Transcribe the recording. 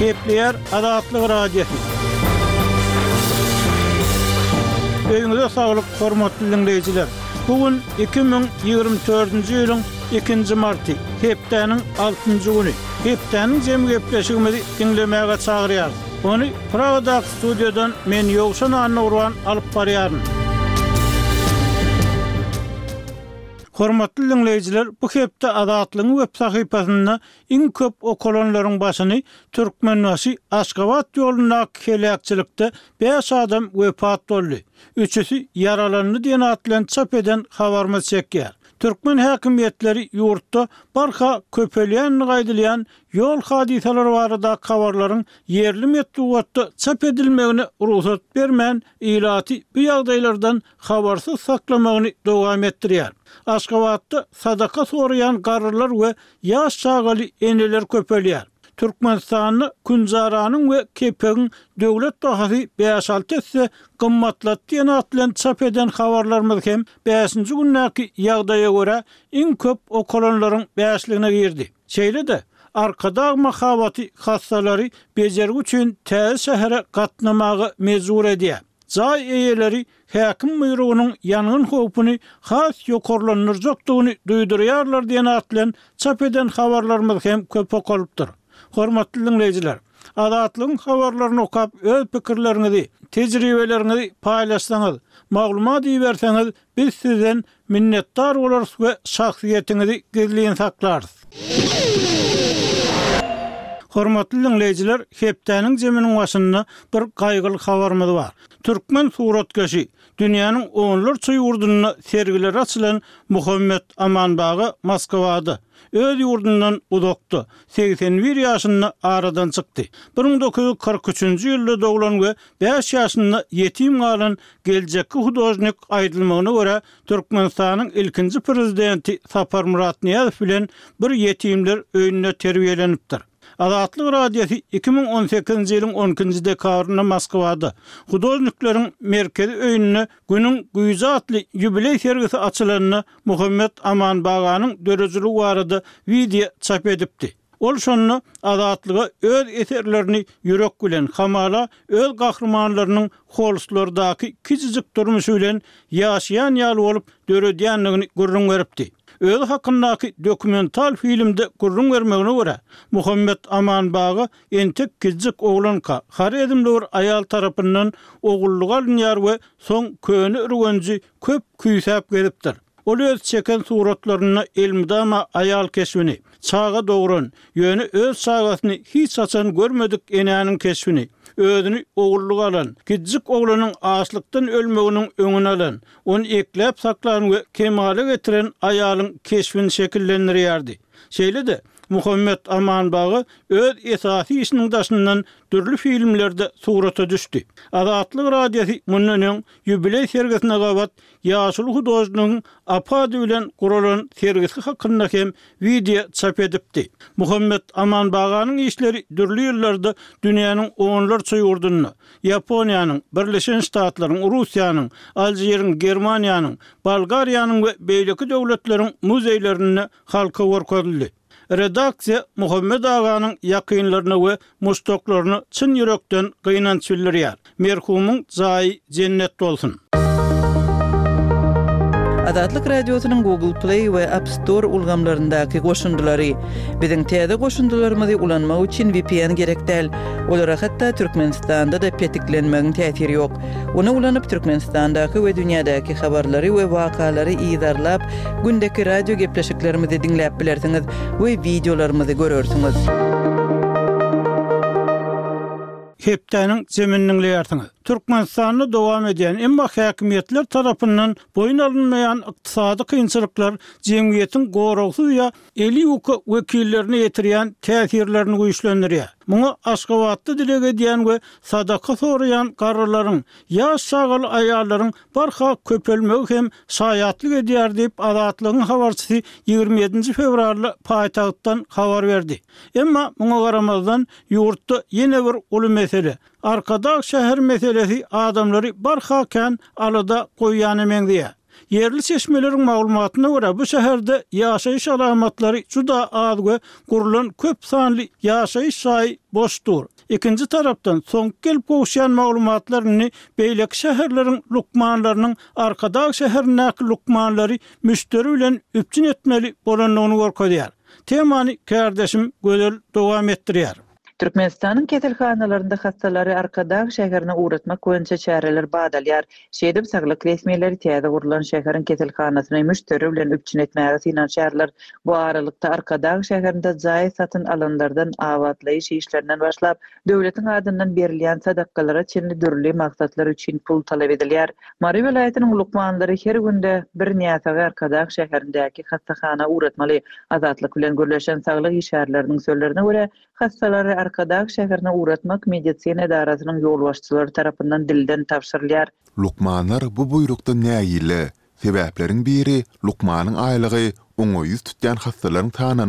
Gepleýär Azatlyk Radiosy. Öýüňize saglyk, hormatly diňleýjiler! Bu gün iki müň ýigrimi dördünji ýylyň ikinji marty, hepdäniň altynjy güni. Hepdäniň jemi gepleşigimizi diňlemäge çagyrýarys. Ony Pragadaky studiýadan men Ýowşan Annagurban alyp barýaryn. Hormatly diňleýjiler, bu hepde Azatlygyň web sahypasynda iň köp okalanlaryň başyny Türkmenbaşy, Aşgabat ýolundaky heläkçilikde bäş adam wepat boldy, üçüsi ýaralandy diýen at bilen çap eden habarymyz çekýär. Türkmen häkimiýetleri ýurtda barha köpelýändigi aýdylýan ýol hadysalary baradaky habarlaryň ýerli metbugatda çap edilmegine rugsat bermän, ilaty bu ýagdaýlardan habarsyz saklamagyny dowam etdirýär. Aşgabatda sadaka soraýan garrylar we ýaş çagaly eneler köpelýär. Türkmenistanda künjaranyň we kepegiň döwlet bahasy bäş-alty esse gymmatlat diýen at bilen çap eden habarlarymyz hem bäşinji gündäki ýagdaýa görä iň köp okalanlaryň bäşligine girdi. Şeýle-de, Arkadag mahabaty hassalary bejergi üçin täze şähere gatnamaga mejbur edýär. Jaý eýeleri häkim buýrugynyň ýangyn howpuny has ýokarlandyrjakdygyny duýdurýarlar diýen at bilen çap eden habarlarymyz hem köp okalypdyr. Hormatly diňleýjiler, Azatlygyň habarlaryny okap öz pikirleriňizi, tejribeleriňizi paýlaşsaňyz, maglumat iberseňiz biz sizden Minnetdar bolarys we şahsyýetiňizi gizlin saklarys. Hormatly diňleýjiler, hepdäniň jeminiň başynda bir gaýgyly habarymyz bar. Türkmen suratkeşi, dünýäniň onlarça ýurdunda sergileri açylan Muhammet Amanbaga Moskowada, öz ýurdundan uzakda, segsen bir ýaşynda aradan çykdy. Bir müň dokuz ýüz kyrk üçünji ýylda doglan we Bäş ýaşynda ýetim galan geljekki hudožnik, aýdylmagyna görä, Türkmenistanyň ilkinji prezidenti Saparmyrat Nyýazow bilen bir ýetimler öýünde terbiýelenipdir. Azatlyk Radiosy iki müň on sekizinji ýylyň on ikinji dekabrynda Moskwada, Hudožnikleriň merkezi öýünde Günüň güýji atly ýubileý sergisi açylanda Muhammet Amanbaganyň döredijiligi barada wideo çap edipdi. Ol şonda Azatlyga öz eserlerini ýürek bilen, hamala, öz gahrymanlarynyň holuslardaky kiçijik durmuşy bilen ýaşaýan ýaly bolup döredýändigini gürrüň beripdi. Özi hakyndaky dokumental filmde gürrüň bermegine görä, Muhammet Aman baga entek kiçijik oglanka, horezmli bir aýal tarapyndan ogullyga alynýar we soň köne ürgenji köp küýsäp gezipdir. Ol öz çeken suratlarynda elmydama aýal keşbini, çaga dogran, ýöne öz çagasyny hiç haçan görmedik enäniň keşbini, özüni ogullyga alan, kiçijik oglanyň açlykdan ölmeginiň öňüni alan, ony ekläp saklan we kemala getiren aýalyň keşbini şekillendirýärdi. Şeýle-de, Muhammet Amanbagy öz esasy işiniň daşyndan dürli filmlerde surata düşdi. Azatlyk Radiosy mundan öň ýubileý sergisine gabat Ýaşuly hudožnigiň Apad bilen guralan sergisi hakynda hem wideo çap edipdi. Muhammet Amanbaganyň işleri dürli ýyllarda dünýäniň onlarça ýurdunda, Ýaponiýanyň, Birleşen Ştatlaryň, Russiýanyň, Aljiriň, Germaniýanyň, Bolgariýanyň we beýleki döwletleriň muzeýlerinde halka görkezildi. Redaksiýa Muhammet aganyň ýakynlaryna we muşdaklaryna çyn ýürekden gynanç bildirýär. Merhumyň jaýy jennet bolsun! Azatlyk Radiosynyň Google Play we App Store ulgamlaryndaky goşundylary. Biziň täze goşundylarymyzy ulanmak üçin vpn gerek däl. Olara hatda Türkmenistanda-da petiklenmegiň täsiri ýok. Ony ulanyp, Türkmenistandaky we dünýädäki habarlary we wakalary yzarlap, gündeki radio gepleşiklerimizi diňläp bilersiňiz we wideolarymyzy görersiňiz. Hepdäniň jemini diňleýärsiňiz. Türkmenistanda dowam edýän, emma häkimiýetler tarapyndan boýun alynmaýan ykdysady kynçylyklar jemgyýetiň goragsyz ýa eli ýuka wekillerine ýetirýän täsirlerini güýçlendirýär. Muňa Aşgabatda dileg edýän we sadaka soraýan garrylaryň, ýaş çagaly aýallaryň barha köpelmegi hem şaýatlyk edýär diýip, Azatlygyň habarçysy ýigrimi ýedinji fewralda paýtagtdan habar berdi. Emma muňa garamazdan, ýurtda ýene bir uly mesele, Arkadag şäher meselesi adamlary barha kän alada goýýana meňzeýär. Ýerli çeşmeleriň maglumatyna görä, bu şäherde ýaşaýyş alamatlary juda az we gurlan köp sanly ýaşaýyş jaýy boş dur. Ikinji tarapdan, soňky gelip gowuşýan maglumatlar indi beýleki şäherleriň lukmanlarynyň Arkadag şäherindäki lukmanlary müşderi bilen üpjün etmeli bolandygyny görkezýär. Temany kärdeşim Gözel dowam etdirýär. Türkmenistanyň keselhanalarynda hassalary Arkadag şäherine ugratmak boýunça çäreler badalýar. Şeýdip, saglyk resmileri täze gurlan şäheriň keselhanasyny müşderi bilen üpjün etmäge synanyşarlar. Bu aralykda, Arkadag şäherinde jaý satyn alanlardan, abatlaýyş işlerinden başlap, döwletiň adyndan berilýän sadakalara çenli dürli maksatlar üçin pul talap edilýär. Mary welaýatynyň lukmanlary her günde bir näsagy Arkadag şäherindäki hassahana ugratmaly. Azatlyk bilen gürleşen saglyk işgärleriniň sözlerine görä, hassalary Arkadag şäherine ugratmak medisina edarasynyň ýolbaşçylary tarapyndan dilden tabşyrylýar. Lukmanlar bu buýrukdan nägile? Sebäpleriň biri lukmanyň aýlygy oňa ýüz tutýan hassalaryň sanynyň